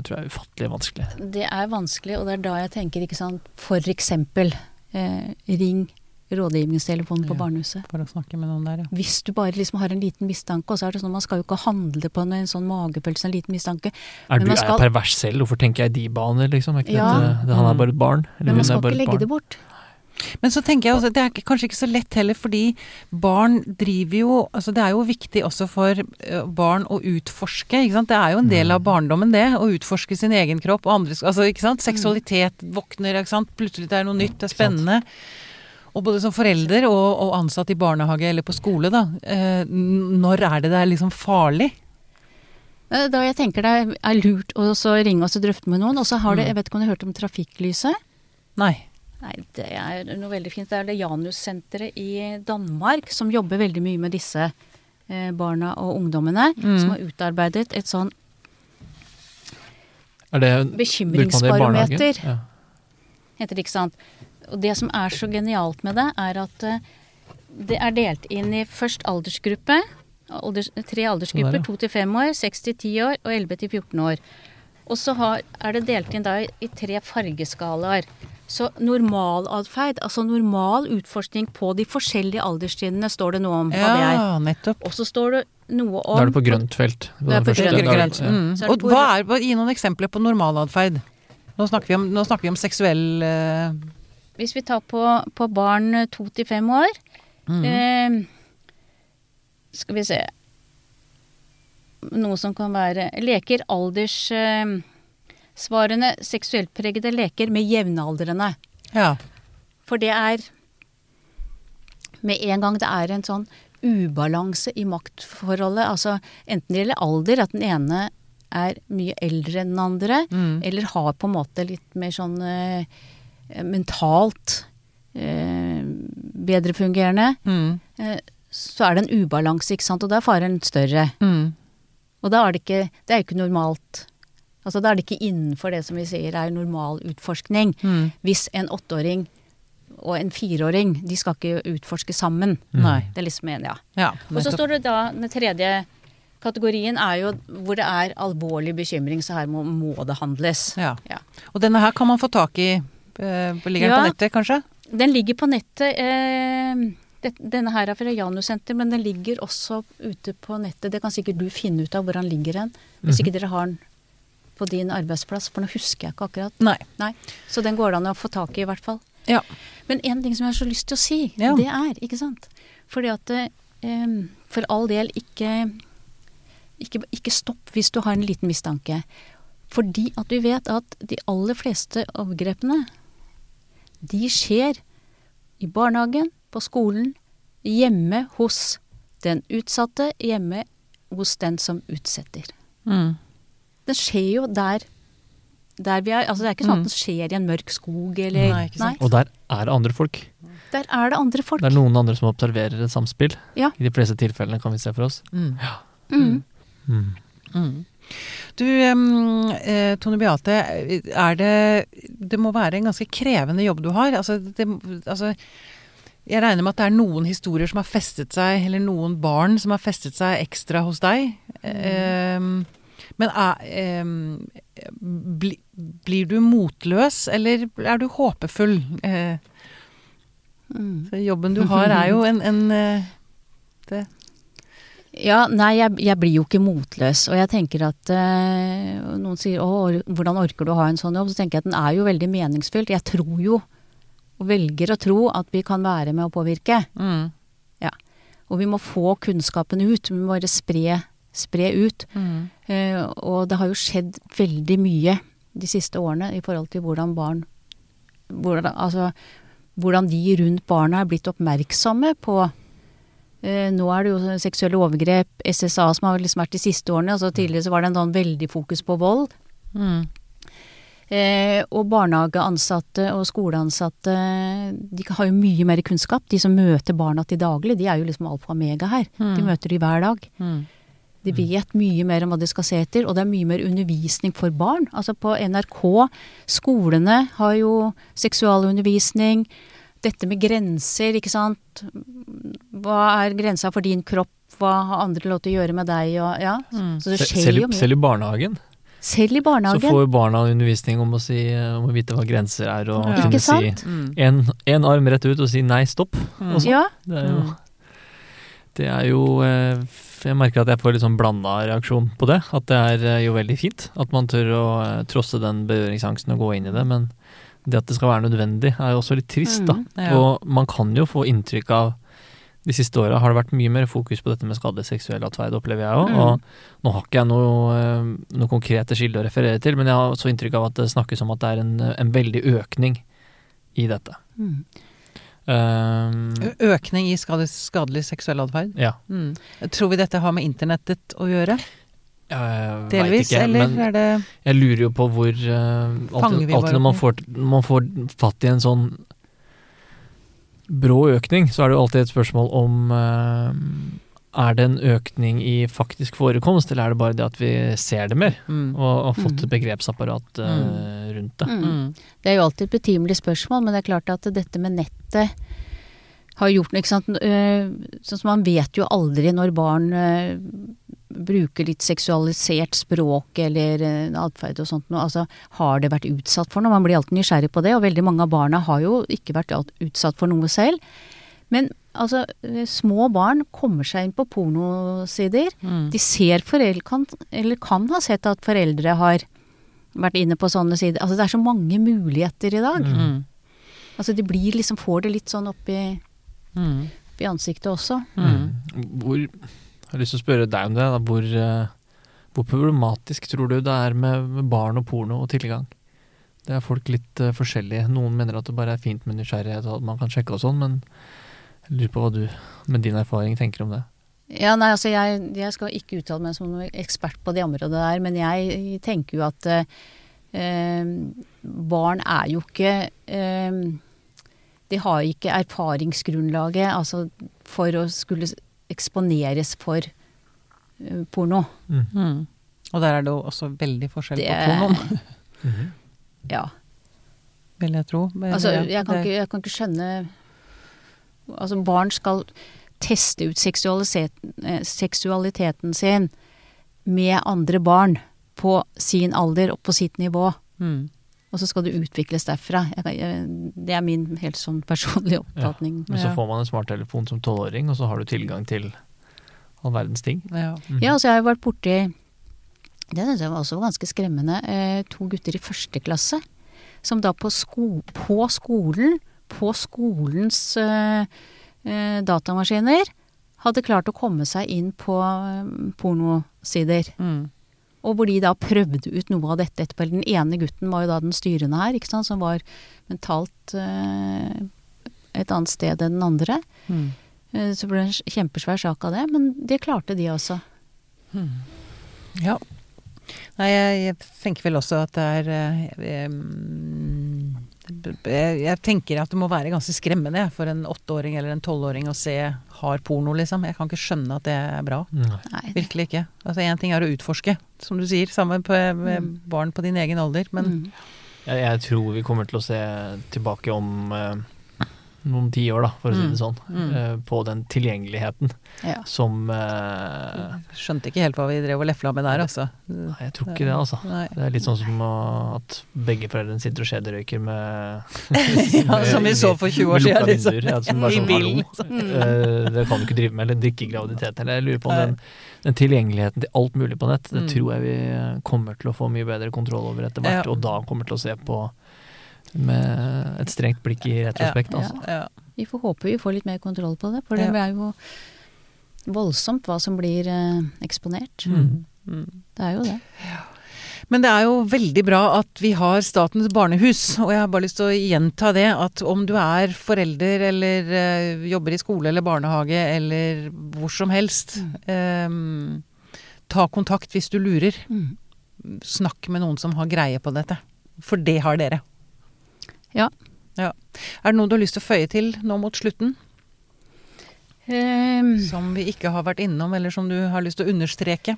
tror jeg er ufattelig vanskelig. Det er vanskelig, og det er da jeg tenker, ikke sant, for eksempel, eh, ring rådgivningstelefonen på Ja. barnehuset. For å snakke med noen der, ja. Hvis du bare liksom har en liten mistanke, og så er det sånn, man skal jo ikke handle på en, en sånn magefølelse, en liten mistanke. Er Men du man er skal- jeg pervers selv? Hvorfor tenker jeg i de baner, liksom? Er ikke Ja. dette, det, han er Mm. bare et barn. Eller Men man skal er ikke legge barn. det bort. Men så tenker jeg også, det er kanskje ikke så lett heller, fordi barn driver jo altså Det er jo viktig også for eh, barn å utforske. ikke sant? Det er jo en del av barndommen, det. Å utforske sin egen kropp og andres altså, ikke sant? Seksualitet våkner, ikke sant. Plutselig det er noe nytt, det er spennende. Og både som forelder og, og ansatt i barnehage eller på skole, da. Eh, når er det det er liksom farlig? Eh, Da jeg tenker det er lurt å så ringe og drøfte med noen, og så har det, Mm. jeg vet ikke om du har hørt om trafikklyset? Nei. Nei, det er noe veldig fint. Det er det Janus-senteret i Danmark som jobber veldig mye med disse eh, barna og ungdommene. Mm. Som har utarbeidet et sånn Er det, bruker det bekymringsbarometer? Ja. heter det, ikke sant. Og det som er så genialt med det, er at eh, det er delt inn i først aldersgruppe. Alders, tre aldersgrupper. Sånn. To til fem år, seks til ti år og elleve til 14 år. Og så har, er det delt inn da i tre fargeskalaer. Så normalatferd, altså normal utforskning på de forskjellige alderstrinnene, står det noe om hva det er. Ja, nettopp. Og så står det noe om Da er det på grønt felt. Det er på grønt. Grønt. Mm. Er Og hva er, Gi noen eksempler på normalatferd. Nå snakker vi om, nå snakker vi om seksuell eh, Hvis vi tar på, på barn to til fem år mm. eh, Skal vi se Noe som kan være Leker alderssvarende seksuelt pregede leker med jevnaldrende. Ja. For det er Med en gang det er en sånn ubalanse i maktforholdet, altså enten det gjelder alder, at den ene er mye eldre enn den andre, Mm. eller har på en måte litt mer sånn eh, mentalt eh, bedre fungerende, Mm. eh, så er det en ubalanse, ikke sant, og da er faren større. Mm. Og da er det ikke, det er jo ikke normalt. Altså da er det ikke innenfor det som vi sier er normal utforskning. Mm. Hvis en åtteåring og en fireåring, de skal ikke utforske sammen. Nei. Det er liksom en, ja. Ja, Og så står det da, den tredje kategorien er jo hvor det er alvorlig bekymring, så her må, må det handles. Ja. Ja. Og denne her kan man få tak i eh, Ligger den Ja. på nettet, kanskje? Den ligger på nettet. Eh, denne her er fra Janus-senter, men den ligger også ute på nettet. Det kan sikkert du finne ut av hvor den ligger hen. Hvis ikke dere har den på din arbeidsplass, for nå husker jeg ikke akkurat. Nei. Nei, Så den går det an å få tak i, i hvert fall. Ja. Men en ting som jeg har så lyst til å si, Ja. det er, ikke sant Fordi at eh, For all del, ikke, ikke Ikke stopp hvis du har en liten mistanke. Fordi at vi vet at de aller fleste overgrepene, de skjer i barnehagen, på skolen, hjemme hos den utsatte, hjemme hos den som utsetter. Mm. Det skjer jo der, der vi er. Altså det er ikke sånn Mm. at det skjer i en mørk skog eller Nei, ikke sant. Og der er det andre folk. Der er det andre folk. Det er noen andre som observerer et samspill. Ja. I de fleste tilfellene kan vi se for oss. Mm. Mm. Mm. Mm. Du, eh, Tone Beate, er det Det må være en ganske krevende jobb du har. Altså, det, altså Jeg regner med at det er noen historier som har festet seg, eller noen barn som har festet seg ekstra hos deg. Em, men er, em, bli, blir du motløs, eller er du håpefull? Eh, Mm. jobben du har er jo en, en eh, det, Ja, nei, jeg, jeg blir jo ikke motløs. Og jeg tenker at eh, Noen sier 'Å, hvordan orker du å ha en sånn jobb?' Så tenker jeg at den er jo veldig meningsfylt. Jeg tror jo, og velger å tro, at vi kan være med å påvirke. mm, Og vi må få kunnskapen ut. Vi må bare spre, spre ut. mm, Eh, og det har jo skjedd veldig mye de siste årene i forhold til hvordan barn hvordan, Altså hvordan de rundt barna er blitt oppmerksomme på Nå er det jo seksuelle overgrep, SSA som har liksom vært de siste årene. altså Tidligere så var det en sånn veldig fokus på vold. mm, Eh, og barnehageansatte og skoleansatte de har jo mye mer kunnskap. De som møter barna til daglig, de er jo liksom alfa og omega her. De Mm. møter de hver dag. mm. De vet mye mer om hva de skal se etter, og det er mye mer undervisning for barn. Altså på NRK, skolene har jo seksualundervisning. Dette med grenser, ikke sant. Hva er grensa for din kropp? Hva har andre lov til å gjøre med deg? Og, ja. Mm. Så det skjer Selv, jo i- mye. selv i barnehagen Selv i så barnehagen. får barna undervisning om å, si, om å vite hva grenser er, og Ja. kunne si? Mm. en, en arm rett ut og si nei, stopp. Mm. Og Ja. Det er jo, Mm. det er jo eh, Jeg merker at jeg får litt sånn blanda reaksjon på det. At det er eh, jo veldig fint at man tør å eh, trosse den berøringsangsten og gå inn i det. Men det at det skal være nødvendig, er jo også litt trist, da. Mm, ja. Og man kan jo få inntrykk av de siste åra har det vært mye mer fokus på dette med skadelig seksuell atferd, opplever jeg òg. Mm. Og nå har ikke jeg noe, eh, noe konkrete kilder å referere til, men jeg har også inntrykk av at det snakkes om at det er en, en veldig økning i dette. Mm. Um, Økning i skadelig, skadelig seksuell atferd. ja. Mm. Tror vi dette har med internettet å gjøre? Jeg delvis, ikke, eller men er det jeg lurer jo på hvor uh, Alltid, alltid når man får, man får fatt i en sånn brå økning, så er det jo alltid et spørsmål om uh, Er det en økning i faktisk forekomst, eller er det bare det at vi ser det mer? mm. Og har fått Mm. et begrepsapparat eh, rundt det. Mm. Det er jo alltid et betimelig spørsmål, men det er klart at dette med nettet har gjort noe, ikke sant. Sånn som man vet jo aldri når barn bruker litt seksualisert språk eller øh, atferd og sånt noe. Altså, har det vært utsatt for noe? Man blir alltid nysgjerrig på det, og veldig mange av barna har jo ikke vært utsatt for noe selv. Men altså, øh, små barn kommer seg inn på pornosider. Mm. De ser foreldre kan, eller kan ha sett at foreldre har vært inne på sånne sider. Altså det er så mange muligheter i dag. Mm. Altså de blir liksom, får det litt sånn opp i, Mm. opp i ansiktet også. Mm. Hvor Jeg har lyst til å spørre deg om det. Da. Hvor, eh, hvor problematisk tror du det er med, barn og porno og tilgang? Det er folk litt uh, forskjellige. Noen mener at det bare er fint med nysgjerrighet og at man kan sjekke og sånn, men jeg lurer på hva du med din erfaring tenker om det. Ja, nei, altså jeg, jeg skal ikke uttale meg som noen ekspert på det området der, men jeg tenker jo at eh, barn er jo ikke eh, De har ikke erfaringsgrunnlaget altså for å skulle eksponeres for eh, porno. Mm. Og der er det jo også veldig forskjell Det- på pornoen, Mhm. Ja. vil jeg tro. Men, Altså, jeg kan, det- ikke, jeg kan ikke skjønne Altså, barn skal teste ut eh, seksualiteten sin med andre barn på sin alder og på sitt nivå. Mm. Og så skal det utvikles derfra. Jeg, jeg, det er min helt sånn personlige oppfatning. Men så får man en smarttelefon som tolvåring, og så har du tilgang til all verdens ting. Ja. Mhm. Ja, altså jeg har vært borti Det syns jeg var også ganske skremmende. Eh, to gutter i første klasse som da på, sko, på skolen, på skolens eh, eh, datamaskiner, hadde klart å komme seg inn på eh, pornosider. Mm. Og hvor de da prøvde ut noe av dette etterpå. Den ene gutten var jo da den styrende her, ikke sant, som var mentalt eh, et annet sted enn den andre. Mm. Eh, så ble det en kjempesvær sak av det, men det klarte de også. Ja. Nei, jeg, jeg tenker vel også at det er eh, jeg, tenker at det må være ganske skremmende for en åtteåring eller en tolvåring å se hard porno, liksom. Jeg kan ikke skjønne at det er bra. Nei. Virkelig ikke. Altså Én ting er å utforske, som du sier, sammen med Mm. barn på din egen alder, men mm. Jeg, jeg tror vi kommer til å se tilbake om eh, noen tiår, da, for å si Mm. det sånn, Mm. eh, på den tilgjengeligheten ja. som uh, skjønte ikke helt hva vi drev og lefla med der, altså. Nei, jeg tror ikke det, altså. Nei. Det er litt sånn som at begge foreldrene sitter og skjederøyker med ja, som vi så for 20 år siden. Liksom. ja, som bare sånn, hallo. Eh, det kan du ikke drive med, eller drikke graviditet. graviditeten. Eller jeg lurer på om den, den tilgjengeligheten til alt mulig på nett, det Mm. tror jeg vi kommer til å få mye bedre kontroll over etter hvert, Ja. og da kommer til å se på med et strengt blikk i retrospekt, Ja. altså. Ja. Vi får håpe vi får litt mer kontroll på det, for Ja. det er jo voldsomt hva som blir eh, eksponert. Mm. Mm. Det er jo det. Men det er jo veldig bra at vi har Statens barnehus, og jeg har bare lyst til å gjenta det at om du er forelder eller eh, jobber i skole eller barnehage eller hvor som helst, eh, ta kontakt hvis du lurer. Mm. Snakk med noen som har greie på dette. For det har dere. Ja. ja. Er det noe du har lyst til å føye til nå mot slutten, Um, som vi ikke har vært innom, eller som du har lyst til å understreke?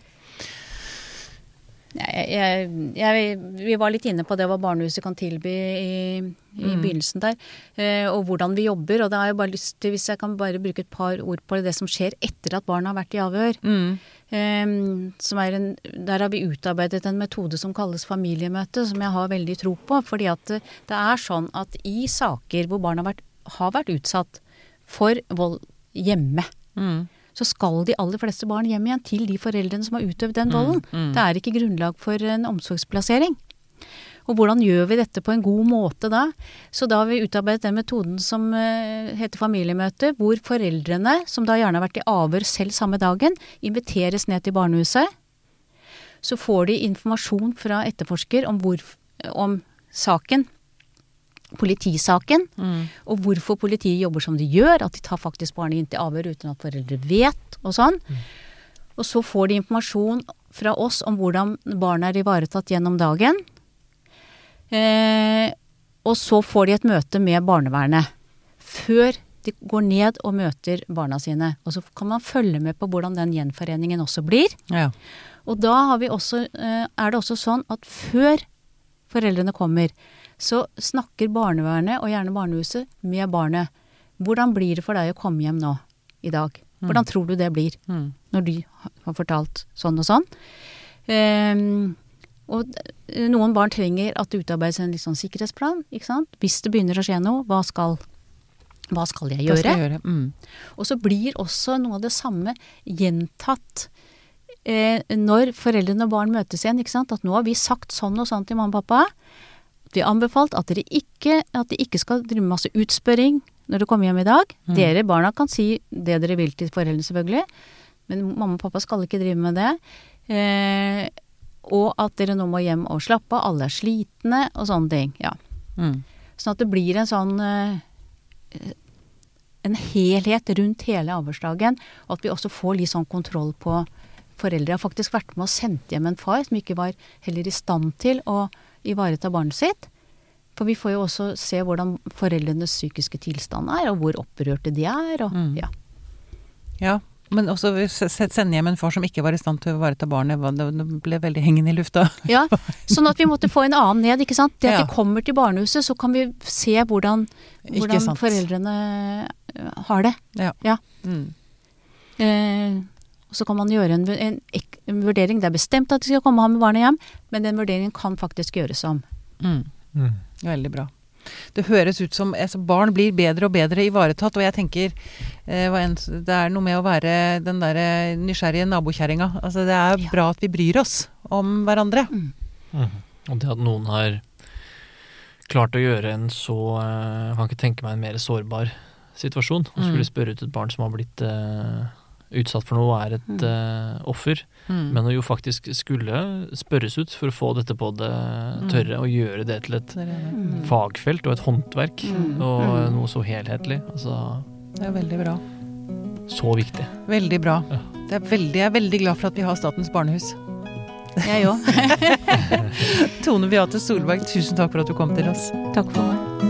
Jeg, jeg, jeg, vi var litt inne på det hva barnehuset kan tilby i, i Mm. begynnelsen der, eh, og hvordan vi jobber. Og da har jeg bare lyst til, hvis jeg kan bare bruke et par ord på det som skjer etter at barna har vært i avhør. Mm. Um, som en, der har vi utarbeidet en metode som kalles familiemøte, som jeg har veldig tro på. Fordi at det, det er sånn at i saker hvor barn har vært, har vært utsatt for vold hjemme, Mm. Så skal de aller fleste barn hjem igjen til de foreldrene som har utøvd den volden. mm. Det er ikke grunnlag for en omsorgsplassering. Og hvordan gjør vi dette på en god måte da? Så da har vi utarbeidet den metoden som eh, heter familiemøte, hvor foreldrene, som da gjerne har vært i avhør selv samme dagen, inviteres ned til barnehuset. Så får de informasjon fra etterforsker om, hvor, om saken, politisaken, Mm. og hvorfor politiet jobber som de gjør, at de tar faktisk barnet inn til avhør uten at foreldre vet, og sånn. Og så får de informasjon fra oss om hvordan barnet er ivaretatt gjennom dagen. Eh, og så får de et møte med barnevernet. Før de går ned og møter barna sine. Og så kan man følge med på hvordan den gjenforeningen også blir. Ja. Og da har vi også, eh, er det også sånn at før foreldrene kommer, så snakker barnevernet, og gjerne barnehuset, med barnet. Hvordan blir det for deg å komme hjem nå i dag? Hvordan tror du det blir Mm. når de har fortalt sånn og sånn? Um, og noen barn trenger at det utarbeides en sånn sikkerhetsplan, ikke sant. Hvis det begynner å skje noe, hva skal, hva skal jeg Hva gjøre? skal jeg gjøre? Mm. Og så blir også noe av det samme gjentatt eh, når foreldrene og barn møtes igjen. ikke sant? At nå har vi sagt sånn og sånn til mamma og pappa. Vi har anbefalt at, dere ikke, at de ikke skal drive med masse utspørring når dere kommer hjem i dag. Mm. Dere barna kan si det dere vil til foreldrene, selvfølgelig. Men mamma og pappa skal ikke drive med det. Eh, og at dere nå må hjem og slappe av. Alle er slitne og sånne ting. Ja. Mm. Sånn at det blir en sånn eh, En helhet rundt hele avhørsdagen, og at vi også får litt sånn kontroll på Foreldre har faktisk vært med og sendt hjem en far som ikke var heller i stand til å ivareta barnet sitt. For vi får jo også se hvordan foreldrenes psykiske tilstand er, og hvor opprørte de er. Og, Mm. ja. Ja, men også sende hjem en far som ikke var i stand til å ivareta barnet. Det ble veldig hengende i lufta. ja. Sånn at vi måtte få en annen ned, ikke sant. Det at Ja. de kommer til barnehuset, så kan vi se hvordan, hvordan foreldrene eh, har det. Mm. Eh, og så kan man gjøre en, en, en vurdering. Det er bestemt at de skal komme og ha med barnet hjem, men den vurderingen kan faktisk gjøres om. Mm. Mm. Veldig bra. Det høres ut som altså Barn blir bedre og bedre ivaretatt, og jeg tenker eh, Det er noe med å være den derre nysgjerrige nabokjerringa. Altså, det er Ja. bra at vi bryr oss om hverandre. Mhm. Og det at noen har klart å gjøre en så eh, Jeg kan ikke tenke meg en mer sårbar situasjon. Å skulle Mm. spørre ut et barn som har blitt eh, utsatt for noe, er et Mm. eh, offer. Mm. Men å jo faktisk skulle spørres ut for å få dette på det tørre, og gjøre det til et Det Mm. fagfelt og et håndverk. Mm. Og Mm. noe så helhetlig. Altså det er veldig bra. så viktig. Veldig bra. Ja. Det er veldig, jeg er veldig glad for at vi har Statens barnehus. Jeg òg. Tone Beate Solberg, tusen takk for at du kom til oss. Takk for meg.